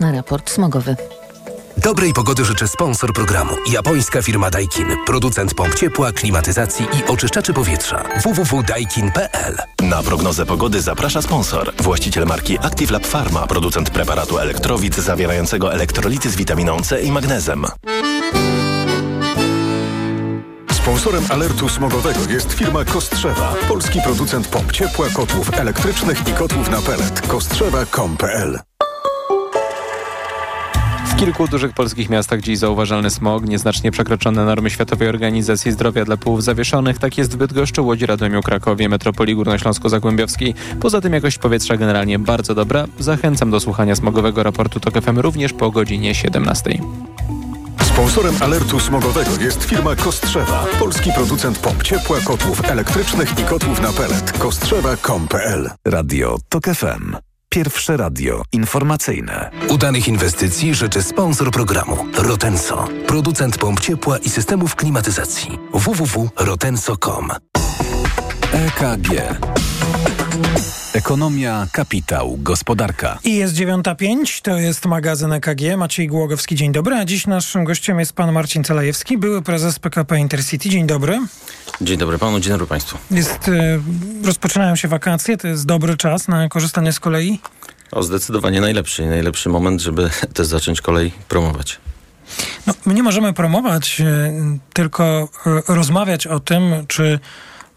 na raport smogowy. Dobrej pogody życzę sponsor programu. Japońska firma Daikin. Producent pomp ciepła, klimatyzacji i oczyszczaczy powietrza. www.daikin.pl Na prognozę pogody zaprasza sponsor. Właściciel marki Active Lab Pharma. Producent preparatu elektrowid zawierającego elektrolity z witaminą C i magnezem. Sponsorem alertu smogowego jest firma Kostrzewa. Polski producent pomp ciepła, kotłów elektrycznych i kotłów na pelet. Kostrzewa.com.pl W kilku dużych polskich miastach dziś zauważalny smog, nieznacznie przekroczone normy Światowej Organizacji Zdrowia dla Półów Zawieszonych. Tak jest w Bydgoszczu, Łodzi, Radomiu, Krakowie, Metropolii Górnośląsko-Zagłębiowskiej. Poza tym jakość powietrza generalnie bardzo dobra. Zachęcam do słuchania smogowego raportu TOK FM również po godzinie 17. Sponsorem alertu smogowego jest firma Kostrzewa. Polski producent pomp ciepła, kotłów elektrycznych i kotłów na pelet. Kostrzewa.com.pl Radio TOK FM. Pierwsze radio informacyjne. Udanych inwestycji życzy sponsor programu. Rotenso. Producent pomp ciepła i systemów klimatyzacji. www.rotenso.com EKG. Ekonomia, kapitał, gospodarka. I jest 9.05, to jest magazyn EKG. Maciej Głogowski, dzień dobry. A dziś naszym gościem jest pan Marcin Celajewski, były prezes PKP Intercity. Dzień dobry. Dzień dobry panu, dzień dobry państwu. Jest, y, rozpoczynają się wakacje, to jest dobry czas na korzystanie z kolei? O, zdecydowanie najlepszy i najlepszy moment, żeby też zacząć kolej promować. No, my nie możemy promować, y, tylko y, rozmawiać o tym, czy,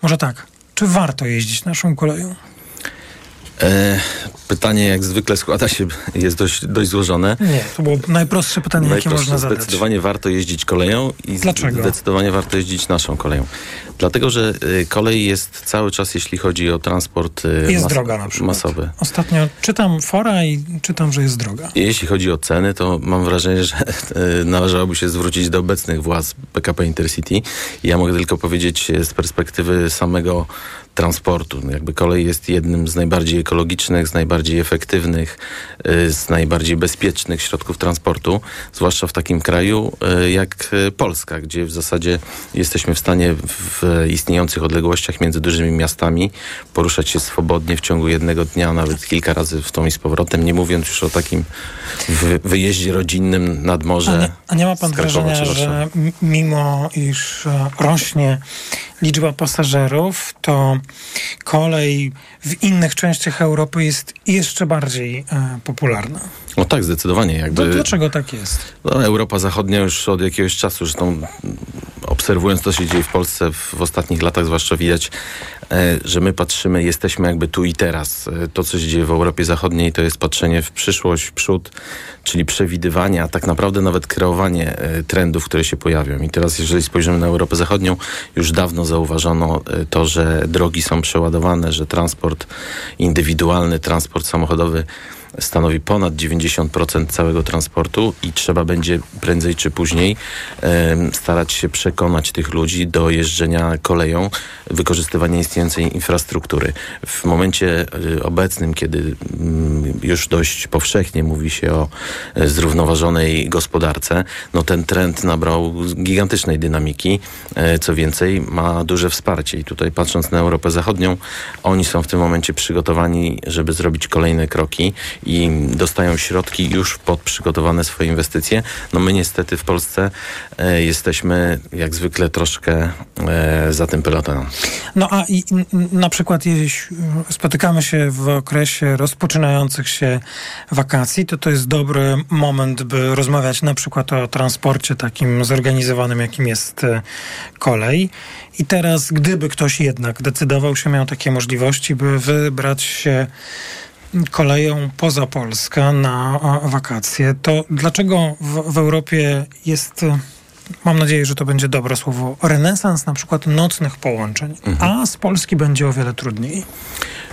może tak, czy warto jeździć naszą koleją? E, pytanie jak zwykle składa się, jest dość, dość złożone. Nie, to było najprostsze pytanie, jakie można zadać. Zdecydowanie warto jeździć koleją i Dlaczego? zdecydowanie warto jeździć naszą koleją. Dlatego, że y, kolej jest cały czas, jeśli chodzi o transport y, Jest mas- droga na przykład. masowy. Ostatnio czytam fora i czytam, że jest droga. Jeśli chodzi o ceny, to mam wrażenie, że y, należałoby się zwrócić do obecnych władz PKP Intercity. Ja mogę tylko powiedzieć z perspektywy samego transportu. No Jakby kolej jest jednym z najbardziej ekologicznych, z najbardziej efektywnych, z najbardziej bezpiecznych środków transportu, zwłaszcza w takim kraju jak Polska, gdzie w zasadzie jesteśmy w stanie w istniejących odległościach między dużymi miastami poruszać się swobodnie w ciągu jednego dnia, nawet kilka razy w tą i z powrotem, nie mówiąc już o takim wy- wyjeździe rodzinnym nad morze. A nie, a nie ma pan wrażenia, że mimo iż e, rośnie liczba pasażerów, to kolej w innych częściach Europy jest jeszcze bardziej e, popularna? No tak, zdecydowanie. To Jakby... dlaczego tak jest? No, Europa Zachodnia już od jakiegoś czasu, zresztą obserwując to, co się dzieje w Polsce w, w ostatnich latach, zwłaszcza widać, e, że my patrzymy, jesteśmy jakby tu i teraz. E, to, co się dzieje w Europie Zachodniej, to jest patrzenie w przyszłość, w przód, czyli przewidywanie, a tak naprawdę nawet kreowanie e, trendów, które się pojawią. I teraz, jeżeli spojrzymy na Europę Zachodnią, już dawno zauważono to, że drogi są przeładowane, że transport indywidualny, transport samochodowy stanowi ponad 90% całego transportu i trzeba będzie prędzej czy później starać się przekonać tych ludzi do jeżdżenia koleją, wykorzystywania istniejącej infrastruktury. W momencie y, obecnym, kiedy mm, już dość powszechnie mówi się o e, zrównoważonej gospodarce, no ten trend nabrał gigantycznej dynamiki. E, Co więcej, ma duże wsparcie i tutaj patrząc na Europę Zachodnią, oni są w tym momencie przygotowani, żeby zrobić kolejne kroki i dostają środki już pod przygotowane swoje inwestycje. No my niestety w Polsce e, jesteśmy jak zwykle troszkę e, za tym pelotonem. No a i, na przykład jeśli spotykamy się w okresie rozpoczynających się wakacji, to to jest dobry moment, by rozmawiać na przykład o transporcie takim zorganizowanym, jakim jest e, kolej. I teraz, gdyby ktoś jednak decydował się, miał takie możliwości, by wybrać się koleją poza Polskę na wakacje, to dlaczego w, w Europie jest, e, mam nadzieję, że to będzie dobre słowo, renesans na przykład nocnych połączeń, a z Polski będzie o wiele trudniej?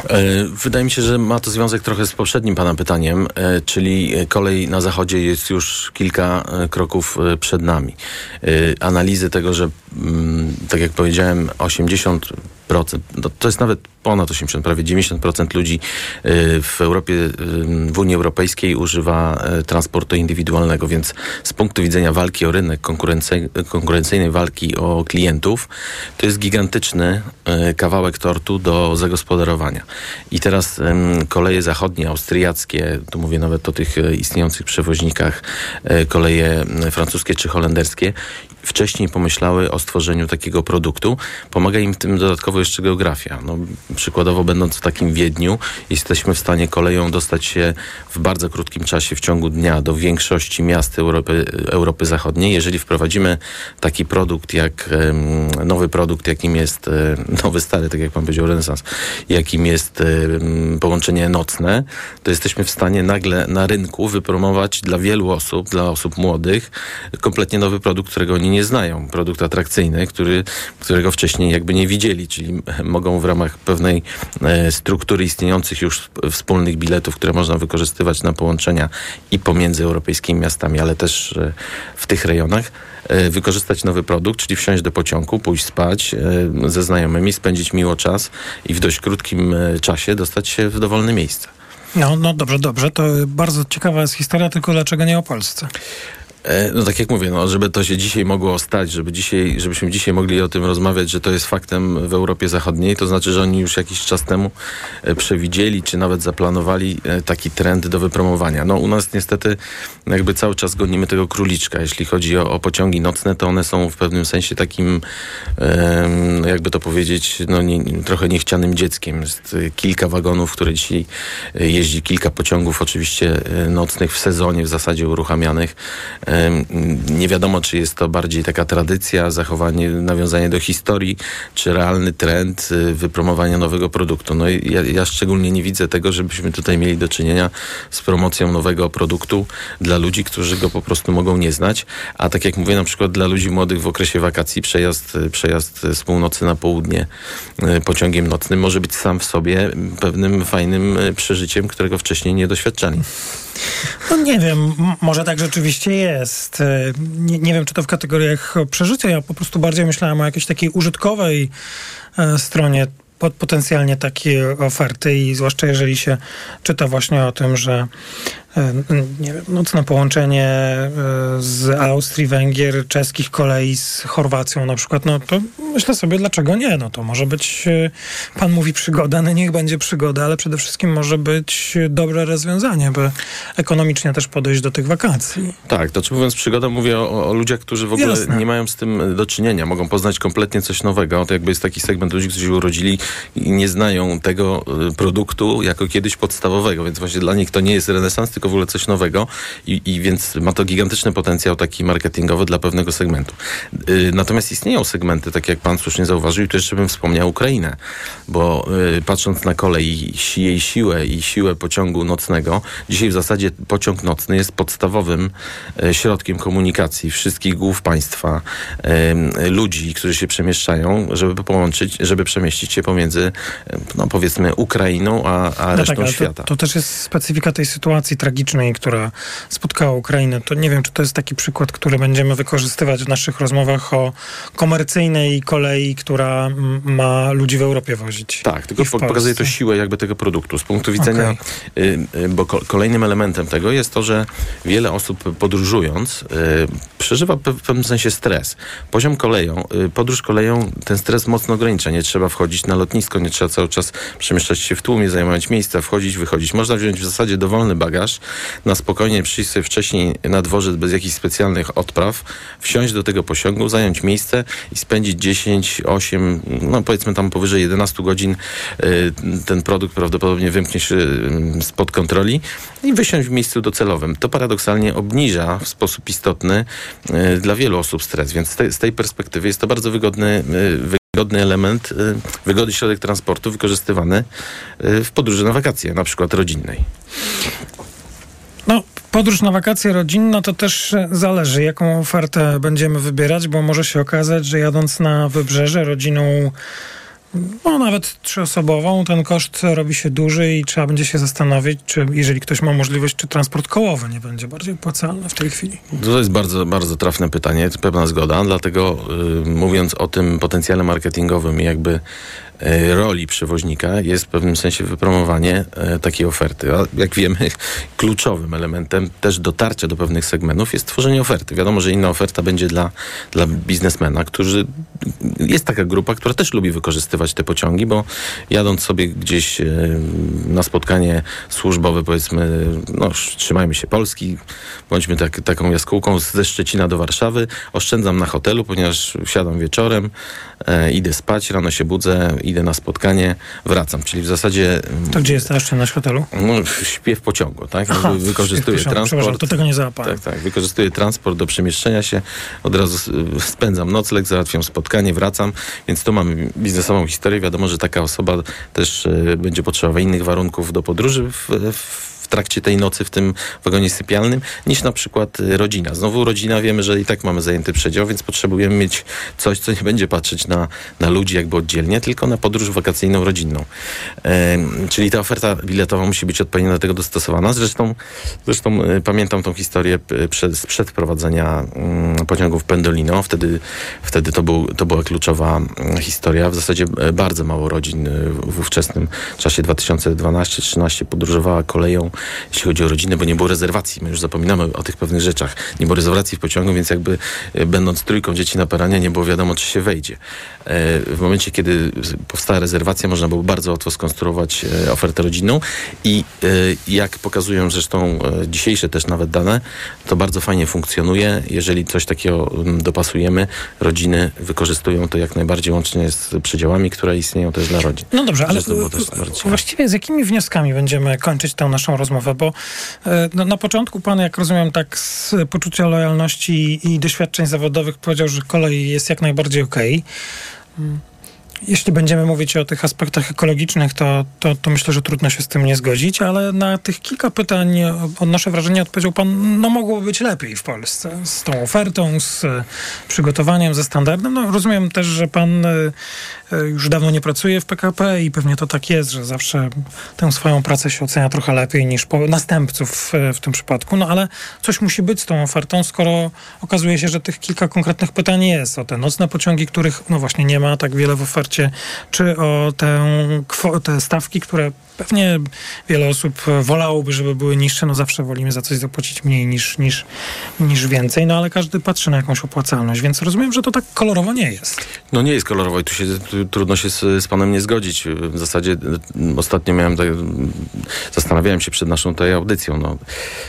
E, Wydaje mi się, że ma to związek trochę z poprzednim pana pytaniem, e, czyli kolej na zachodzie jest już kilka kroków przed nami. Analizy tego, że mm, tak jak powiedziałem, 80 no to jest nawet ponad 80, prawie 90% ludzi y, w Europie, y, w Unii Europejskiej używa y, transportu indywidualnego, więc z punktu widzenia walki o rynek, konkurencyjnej walki o klientów, to jest gigantyczny kawałek tortu do zagospodarowania. I teraz koleje zachodnie, austriackie, tu mówię nawet o tych istniejących przewoźnikach, koleje francuskie czy holenderskie, wcześniej pomyślały o stworzeniu takiego produktu. Pomaga im w tym dodatkowo jeszcze geografia. No, przykładowo będąc w takim Wiedniu, jesteśmy w stanie koleją dostać się w bardzo krótkim czasie, w ciągu dnia do większości miast Europy, Europy Zachodniej. Jeżeli wprowadzimy taki produkt, jak nowy produkt, jakim jest e, nowy stary, tak jak pan powiedział, renesans, jakim jest połączenie nocne, to jesteśmy w stanie nagle na rynku wypromować dla wielu osób, dla osób młodych, kompletnie nowy produkt, którego oni nie znają. Produkt atrakcyjny, który, którego wcześniej jakby nie widzieli, czyli mogą w ramach pewnej e, struktury istniejących już wspólnych biletów, które można wykorzystywać na połączenia i pomiędzy europejskimi miastami, ale też e, w tych rejonach e, wykorzystać nowy produkt, czyli wsiąść do pociągu, pójść spać ze znajomymi, spędzić miło czas i w dość krótkim czasie dostać się w dowolne miejsce. No, no dobrze, dobrze. To bardzo ciekawa jest historia, tylko dlaczego nie o Polsce? E, no tak jak mówię, no, żeby to się dzisiaj mogło stać, żeby dzisiaj, żebyśmy dzisiaj mogli o tym rozmawiać, że to jest faktem w Europie Zachodniej, to znaczy, że oni już jakiś czas temu e, przewidzieli, czy nawet zaplanowali e, taki trend do wypromowania. No u nas niestety jakby cały czas gonimy tego króliczka. Jeśli chodzi o, o pociągi nocne, to one są w pewnym sensie takim, jakby to powiedzieć, no nie, trochę niechcianym dzieckiem. Jest kilka wagonów, które dzisiaj jeździ, kilka pociągów oczywiście nocnych w sezonie w zasadzie uruchamianych nie wiadomo, czy jest to bardziej taka tradycja, zachowanie, nawiązanie do historii, czy realny trend y, wypromowania nowego produktu. No i ja, ja szczególnie nie widzę tego, żebyśmy tutaj mieli do czynienia z promocją nowego produktu dla ludzi, którzy go po prostu mogą nie znać. A tak jak mówię, na przykład dla ludzi młodych w okresie wakacji przejazd, przejazd z północy na południe y, pociągiem nocnym może być sam w sobie pewnym fajnym y, przeżyciem, którego wcześniej nie doświadczali. No nie wiem, może tak rzeczywiście jest. E, nie, nie wiem, czy to w kategoriach przeżycia. Ja po prostu bardziej myślałem o jakiejś takiej użytkowej e, stronie potencjalnie takiej oferty i zwłaszcza jeżeli się czyta właśnie o tym, że nie wiem, nocne połączenie e, z Austrii, Węgier, czeskich kolei z Chorwacją na przykład, no to myślę sobie, dlaczego nie? No to może być, e, pan mówi przygoda, no niech będzie przygoda, ale przede wszystkim może być dobre rozwiązanie, by ekonomicznie też podejść do tych wakacji. Tak, to czy mówiąc przygoda, mówię o, o ludziach, którzy w ogóle Jasne. nie mają z tym do czynienia, mogą poznać kompletnie coś nowego. To jakby jest taki segment ludzi, którzy się urodzili i nie znają tego produktu jako kiedyś podstawowego, więc właśnie dla nich to nie jest renesans, tylko w ogóle coś nowego i, i więc ma to gigantyczny potencjał taki marketingowy dla pewnego segmentu. Yy, natomiast istnieją segmenty, tak jak pan słusznie zauważył, i tu jeszcze bym wspomniał Ukrainę, bo yy, patrząc na kolej, jej siłę i siłę pociągu nocnego, dzisiaj w zasadzie pociąg nocny jest podstawowym yy, środkiem komunikacji wszystkich głów państwa, y, ludzi, którzy się przemieszczają, żeby połączyć, żeby przemieścić się pomiędzy, y, no powiedzmy, Ukrainą a, a no resztą tak, świata. To, to, też jest specyfika tej sytuacji tragicznej, która spotkała Ukrainę, to nie wiem, czy to jest taki przykład, który będziemy wykorzystywać w naszych rozmowach o komercyjnej kolei, która ma ludzi w Europie wozić. Tak, tylko pokazuje to siłę jakby tego produktu. Z punktu widzenia, okay. y, y, bo ko kolejnym elementem tego jest to, że wiele osób podróżując y, przeżywa w pewnym sensie stres. Poziom koleją, y, podróż koleją ten stres mocno ogranicza. Nie trzeba wchodzić na lotnisko, nie trzeba cały czas przemieszczać się w tłumie, zajmować miejsca, wchodzić, wychodzić. Można wziąć w zasadzie dowolny bagaż, na spokojnie przyjść sobie wcześniej na dworzec bez jakichś specjalnych odpraw, wsiąść do tego pociągu, zająć miejsce i spędzić 10, 8, no powiedzmy tam powyżej 11 godzin y, ten produkt prawdopodobnie wymknie się y, spod kontroli i wysiąść w miejscu docelowym. To paradoksalnie obniża w sposób istotny y, dla wielu osób stres, więc z tej, z tej perspektywy jest to bardzo wygodny, wygodny element, wygodny środek transportu wykorzystywany w podróży na wakacje, na przykład rodzinnej. Podróż na wakacje rodzinne to też zależy, jaką ofertę będziemy wybierać, bo może się okazać, że jadąc na wybrzeże rodziną no nawet trzyosobową, ten koszt robi się duży i trzeba będzie się zastanowić, czy jeżeli ktoś ma możliwość, czy transport kołowy nie będzie bardziej opłacalny w tej chwili. To jest bardzo, bardzo trafne pytanie, pełna zgoda, dlatego y, mówiąc o tym potencjale marketingowym i jakby roli przewoźnika jest w pewnym sensie wypromowanie y, takiej oferty. A jak wiemy, kluczowym elementem też dotarcia do pewnych segmentów jest tworzenie oferty. Wiadomo, że inna oferta będzie dla, dla biznesmena, którzy jest taka grupa, która też lubi wykorzystywać te pociągi, bo jadąc sobie gdzieś e, na spotkanie służbowe, powiedzmy, no trzymajmy się Polski, bądźmy tak, taką jaskółką ze Szczecina do Warszawy, oszczędzam na hotelu, ponieważ wsiadam wieczorem, e, idę spać, rano się budzę, idę na spotkanie, wracam. Czyli w zasadzie... To gdzie jest ta oszczędność hotelu? No, śpię w pociągu, tak? Aha, wykorzystuję transport. to tego nie załapałem. Tak, tak. Wykorzystuję transport do przemieszczenia się, od razu spędzam nocleg, załatwiam spotkanie, wracam, więc tu mamy biznesową historię. Wiadomo, że taka osoba też y, będzie potrzebowała innych warunków do podróży w w trakcie tej nocy w tym wagonie sypialnym, niż na przykład y, rodzina. Znowu rodzina, wiemy, że i tak mamy zajęty przedział, więc potrzebujemy mieć coś, co nie będzie patrzeć na, na ludzi jakby oddzielnie, tylko na podróż wakacyjną, rodzinną. E, czyli ta oferta biletowa musi być odpowiednio do tego dostosowana. Zresztą, zresztą y, pamiętam tą historię przed, sprzed wprowadzenia mm, pociągów Pendolino. Wtedy, wtedy to, był, to była kluczowa mm, historia. W zasadzie e, bardzo mało rodzin w ówczesnym czasie 2012-2013 podróżowała koleją jeśli chodzi o rodzinę, bo nie było rezerwacji. My już zapominamy o tych pewnych rzeczach. Nie było rezerwacji w pociągu, więc jakby e, będąc trójką dzieci na peranie, nie było wiadomo, czy się wejdzie. E, w momencie, kiedy powstała rezerwacja, można było bardzo łatwo skonstruować e, ofertę rodzinną i jak pokazują zresztą dzisiejsze też nawet dane, to bardzo fajnie funkcjonuje. Jeżeli coś takiego mm, dopasujemy, rodziny wykorzystują to jak najbardziej łącznie z przedziałami, które istnieją też dla rodzin. No dobrze, ale właściwie z jakimi wnioskami będziemy kończyć tę naszą rozmowę, bo e, no, na początku pan, jak rozumiem, tak z poczucia lojalności i doświadczeń zawodowych powiedział, że kolej jest jak najbardziej okej. Okay. Jeśli będziemy mówić o tych aspektach ekologicznych, to, to, to, myślę, że trudno się z tym nie zgodzić, ale na tych kilka pytań odnoszę wrażenie, odpowiedział pan, no mogłoby być lepiej w Polsce z tą ofertą, z przygotowaniem, ze standardem. No, rozumiem też, że pan e, już dawno nie pracuje w PKP i pewnie to tak jest, że zawsze tę swoją pracę się ocenia trochę lepiej niż następców w tym przypadku, no ale coś musi być z tą ofertą, skoro okazuje się, że tych kilka konkretnych pytań jest. O te nocne pociągi, których no właśnie nie ma tak wiele w ofercie, czy o tę, te stawki, które Pewnie wiele osób wolałoby, żeby były niższe. No zawsze wolimy za coś zapłacić mniej niż, niż, niż więcej, no ale każdy patrzy na jakąś opłacalność, więc rozumiem, że to tak kolorowo nie jest. No nie jest kolorowo i tu się tu, trudno się z, z, panem nie zgodzić. W zasadzie mm, ostatnio miałem, tak, zastanawiałem się przed naszą tutaj audycją. No,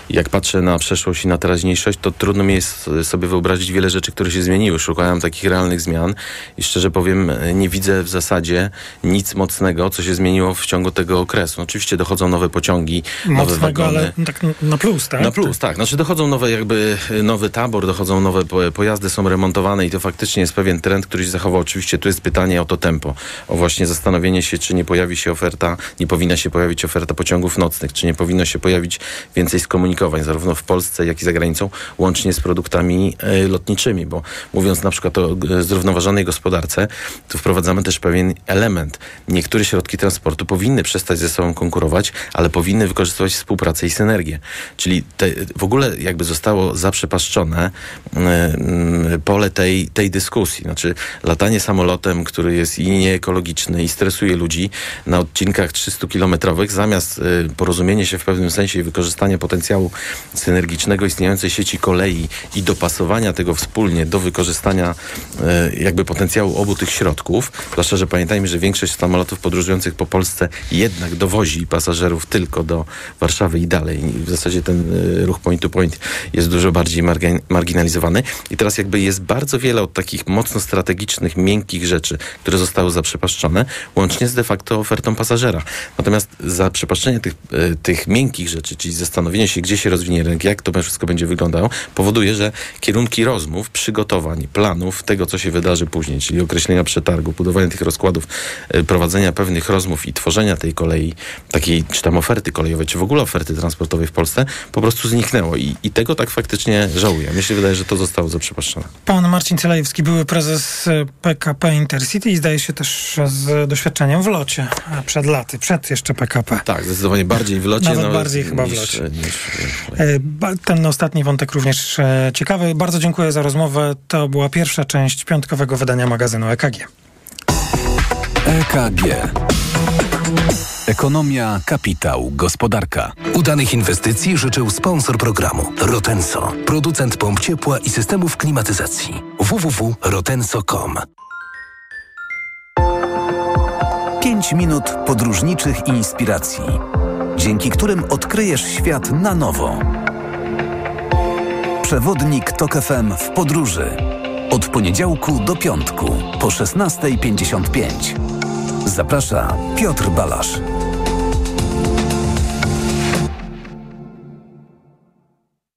jak patrzę na przeszłość i na teraźniejszość, to trudno mi jest sobie wyobrazić wiele rzeczy, które się zmieniły. Szukałem takich realnych zmian i szczerze powiem, nie widzę w zasadzie nic mocnego, co się zmieniło w ciągu tego okresu. Oczywiście dochodzą nowe pociągi, Mocnego, nowe wagony. ale tak na plus, tak? Na plus, tak. Znaczy dochodzą nowe jakby, nowy tabor, dochodzą nowe pojazdy, są remontowane i to faktycznie jest pewien trend, który się zachował. Oczywiście tu jest pytanie o to tempo, o właśnie zastanowienie się, czy nie pojawi się oferta, nie powinna się pojawić oferta pociągów nocnych, czy nie powinno się pojawić więcej skomunikowań, zarówno w Polsce, jak i za granicą, łącznie z produktami e, lotniczymi, bo mówiąc na przykład o e, zrównoważonej gospodarce, tu wprowadzamy też pewien element. Niektóre środki transportu powinny przestać ze sobą konkurować, ale powinny wykorzystywać współpracę i synergię. Czyli te, w ogóle jakby zostało zaprzepaszczone y, pole tej, tej dyskusji. Znaczy latanie samolotem, który jest i nieekologiczny i stresuje ludzi na odcinkach 300-kilometrowych, zamiast y, porozumienie się w pewnym sensie i wykorzystania potencjału synergicznego istniejącej sieci kolei i dopasowania tego wspólnie do wykorzystania y, jakby potencjału obu tych środków, zwłaszcza, że pamiętajmy, że większość samolotów podróżujących po Polsce jednak dowozi pasażerów tylko do Warszawy i dalej. W zasadzie ten e, ruch point to point jest dużo bardziej marginalizowany. I teraz jakby jest bardzo wiele od takich mocno strategicznych, miękkich rzeczy, które zostały zaprzepaszczone, łącznie z de facto ofertą pasażera. Natomiast zaprzepaszczenie tych, e, tych miękkich rzeczy, czyli zastanowienie się, gdzie się rozwinie rynek, jak to wszystko będzie wyglądało, powoduje, że kierunki rozmów, przygotowań, planów, tego, co się wydarzy później, czyli określenia przetargu, budowy przygotowywania tych rozkładów, y, prowadzenia pewnych rozmów i tworzenia tej kolei, takiej czy tam oferty kolejowej, czy w ogóle oferty transportowej w Polsce, po prostu zniknęło. I, i tego tak faktycznie żałuję. Mnie się wydaje, że to zostało zaprzepaszczone. Pan Marcin Celajewski, były prezes PKP Intercity i zdaje się też z doświadczeniem w locie przed laty, przed jeszcze PKP. Tak, zdecydowanie bardziej w locie. Nawet, nawet bardziej niż, chyba w locie. Niż, niż... Ten ostatni wątek również ciekawy. Bardzo dziękuję za rozmowę. To była pierwsza część piątkowego wydania magazynu EKG. EKG. Ekonomia, kapitał, gospodarka. Udanych inwestycji życzył sponsor programu Rotenso, producent pomp ciepła i systemów klimatyzacji. www.rotenso.com 5 minut podróżniczych inspiracji, dzięki którym odkryjesz świat na nowo. Przewodnik TOK FM w podróży. Od poniedziałku do piątku po 16.55. Zaprasza Piotr Balasz.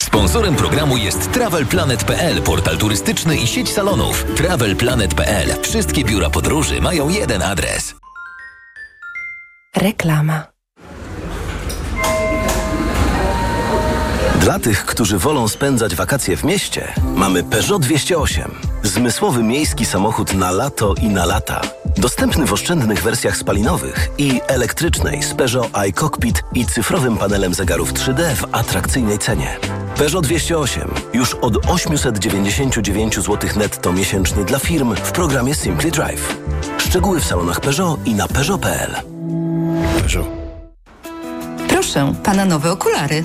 Sponsorem programu jest TravelPlanet.pl, portal turystyczny i sieć salonów. TravelPlanet.pl. Wszystkie biura podróży mają jeden adres. Reklama. Dla tych, którzy wolą spędzać wakacje w mieście, mamy Peugeot 208. Zmysłowy miejski samochód na lato i na lata. Dostępny w oszczędnych wersjach spalinowych i elektrycznej z Peugeot iCockpit i cyfrowym panelem zegarów 3D w atrakcyjnej cenie. Peugeot 208 już od 899 zł netto miesięcznie dla firm w programie Simply Drive. Szczegóły w salonach Peugeot i na peugeot.pl. Peugeot. Proszę, pana nowe okulary.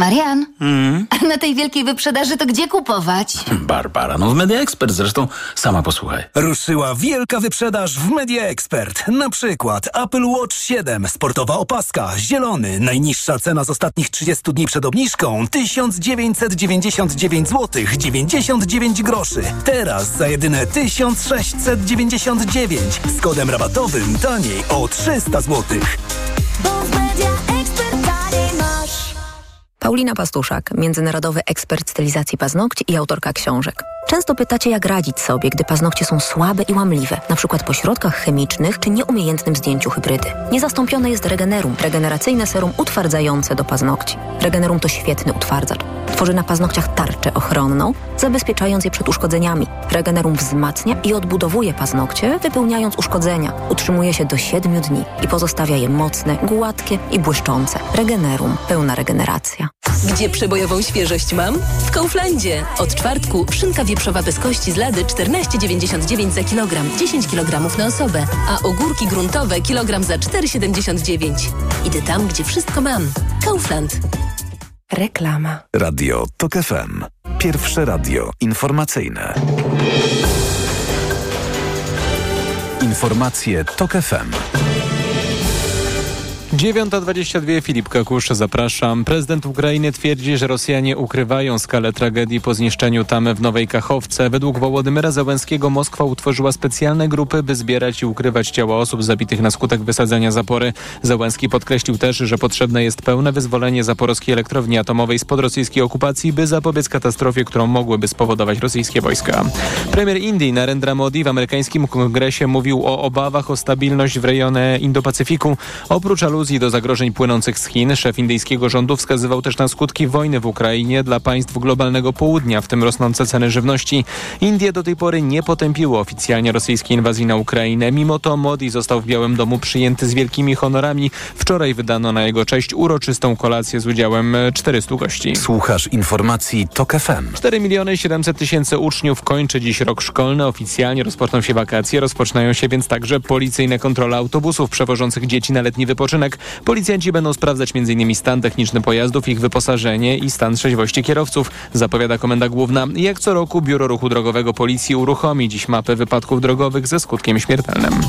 Marian, mm? a na tej wielkiej wyprzedaży to gdzie kupować? Barbara, no w Media Expert zresztą, sama posłuchaj. Ruszyła wielka wyprzedaż w Media Expert. Na przykład Apple Watch 7, sportowa opaska, zielony, najniższa cena z ostatnich 30 dni przed obniżką 1999 zł 99 groszy. Teraz za jedyne 1699 z kodem rabatowym taniej o 300 zł. Paulina Pastuszak, międzynarodowy ekspert stylizacji paznokci i autorka książek. Często pytacie, jak radzić sobie, gdy paznokcie są słabe i łamliwe, na przykład po środkach chemicznych czy nieumiejętnym zdjęciu hybrydy. Niezastąpione jest Regenerum, regeneracyjne serum utwardzające do paznokci. Regenerum to świetny utwardzacz. Tworzy na paznokciach tarczę ochronną, zabezpieczając je przed uszkodzeniami. Regenerum wzmacnia i odbudowuje paznokcie, wypełniając uszkodzenia. Utrzymuje się do 7 dni i pozostawia je mocne, gładkie i błyszczące. Regenerum. Pełna regeneracja. Gdzie przebojową świeżość mam? W Kauflandzie. Od czwartku szynka wieprzowa bez kości z lady 14,99 za kilogram, 10 kg na osobę, a ogórki gruntowe kilogram za 4,79. Idę tam, gdzie wszystko mam. Kaufland. Reklama. Radio TOK FM. Pierwsze radio informacyjne. Informacje TOK FM. 9.22 Filip Kakusz, zapraszam. Prezydent Ukrainy twierdzi, że Rosjanie ukrywają skalę tragedii po zniszczeniu tamy w Nowej Kachowce. Według Wołodymyra Załęskiego Moskwa utworzyła specjalne grupy, by zbierać i ukrywać ciała osób zabitych na skutek wysadzenia zapory. Załęski podkreślił też, że potrzebne jest pełne wyzwolenie zaporowskiej elektrowni atomowej spod rosyjskiej okupacji, by zapobiec katastrofie, którą mogłyby spowodować rosyjskie wojska. Premier Indii Narendra Modi w amerykańskim kongresie mówił o obawach o stabilność w rejonie Indo-Pacyfiku. Oprócz aluzji do zagrożeń płynących z Chin, szef indyjskiego rządu wskazywał też na skutki wojny w Ukrainie dla państw globalnego południa, w tym rosnące ceny żywności. Indie do tej pory nie potępiły oficjalnie rosyjskiej inwazji na Ukrainę. Mimo to Modi został w Białym Domu przyjęty z wielkimi honorami. Wczoraj wydano na jego cześć uroczystą kolację z udziałem 400 gości. Słuchasz informacji TOK FM. 4 miliony 700 tysięcy uczniów kończy dziś rok szkolny. Oficjalnie rozpoczną się wakacje. Rozpoczynają się więc także policyjne kontrole autobusów przewożących dzieci na letni wypoczynek. Policjanci będą sprawdzać m.in. stan techniczny pojazdów, ich wyposażenie i stan trzeźwości kierowców, zapowiada Komenda Główna. Jak co roku Biuro Ruchu Drogowego Policji uruchomi dziś mapę wypadków drogowych ze skutkiem śmiertelnym.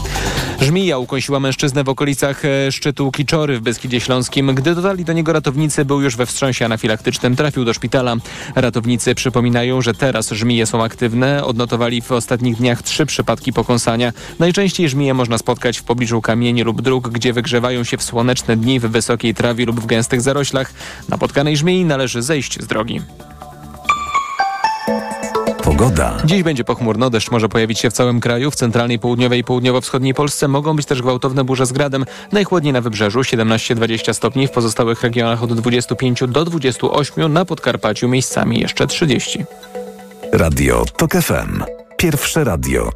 Żmija ukąsiła mężczyznę w okolicach e, szczytu Kiczory w Beskidzie Śląskim. Gdy dotarli do niego ratownicy, był już we wstrząsie anafilaktycznym, trafił do szpitala. Ratownicy przypominają, że teraz żmije są aktywne. Odnotowali w ostatnich dniach trzy przypadki pokąsania. Najczęściej żmije można spotkać w pobliżu kamieni lub dróg, gdzie wygrzewają się w słoneczne dni w wysokiej trawie lub w gęstych zaroślach. Napotkanej żmii należy zejść z drogi. Pogoda. Dziś będzie pochmurno, deszcz może pojawić się w całym kraju. W centralnej, południowej i południowo-wschodniej Polsce mogą być też gwałtowne burze z gradem. Najchłodniej na wybrzeżu 17-20 stopni, w pozostałych regionach od 25 do 28, na Podkarpaciu miejscami jeszcze 30. Radio TOK FM. Pierwsze radio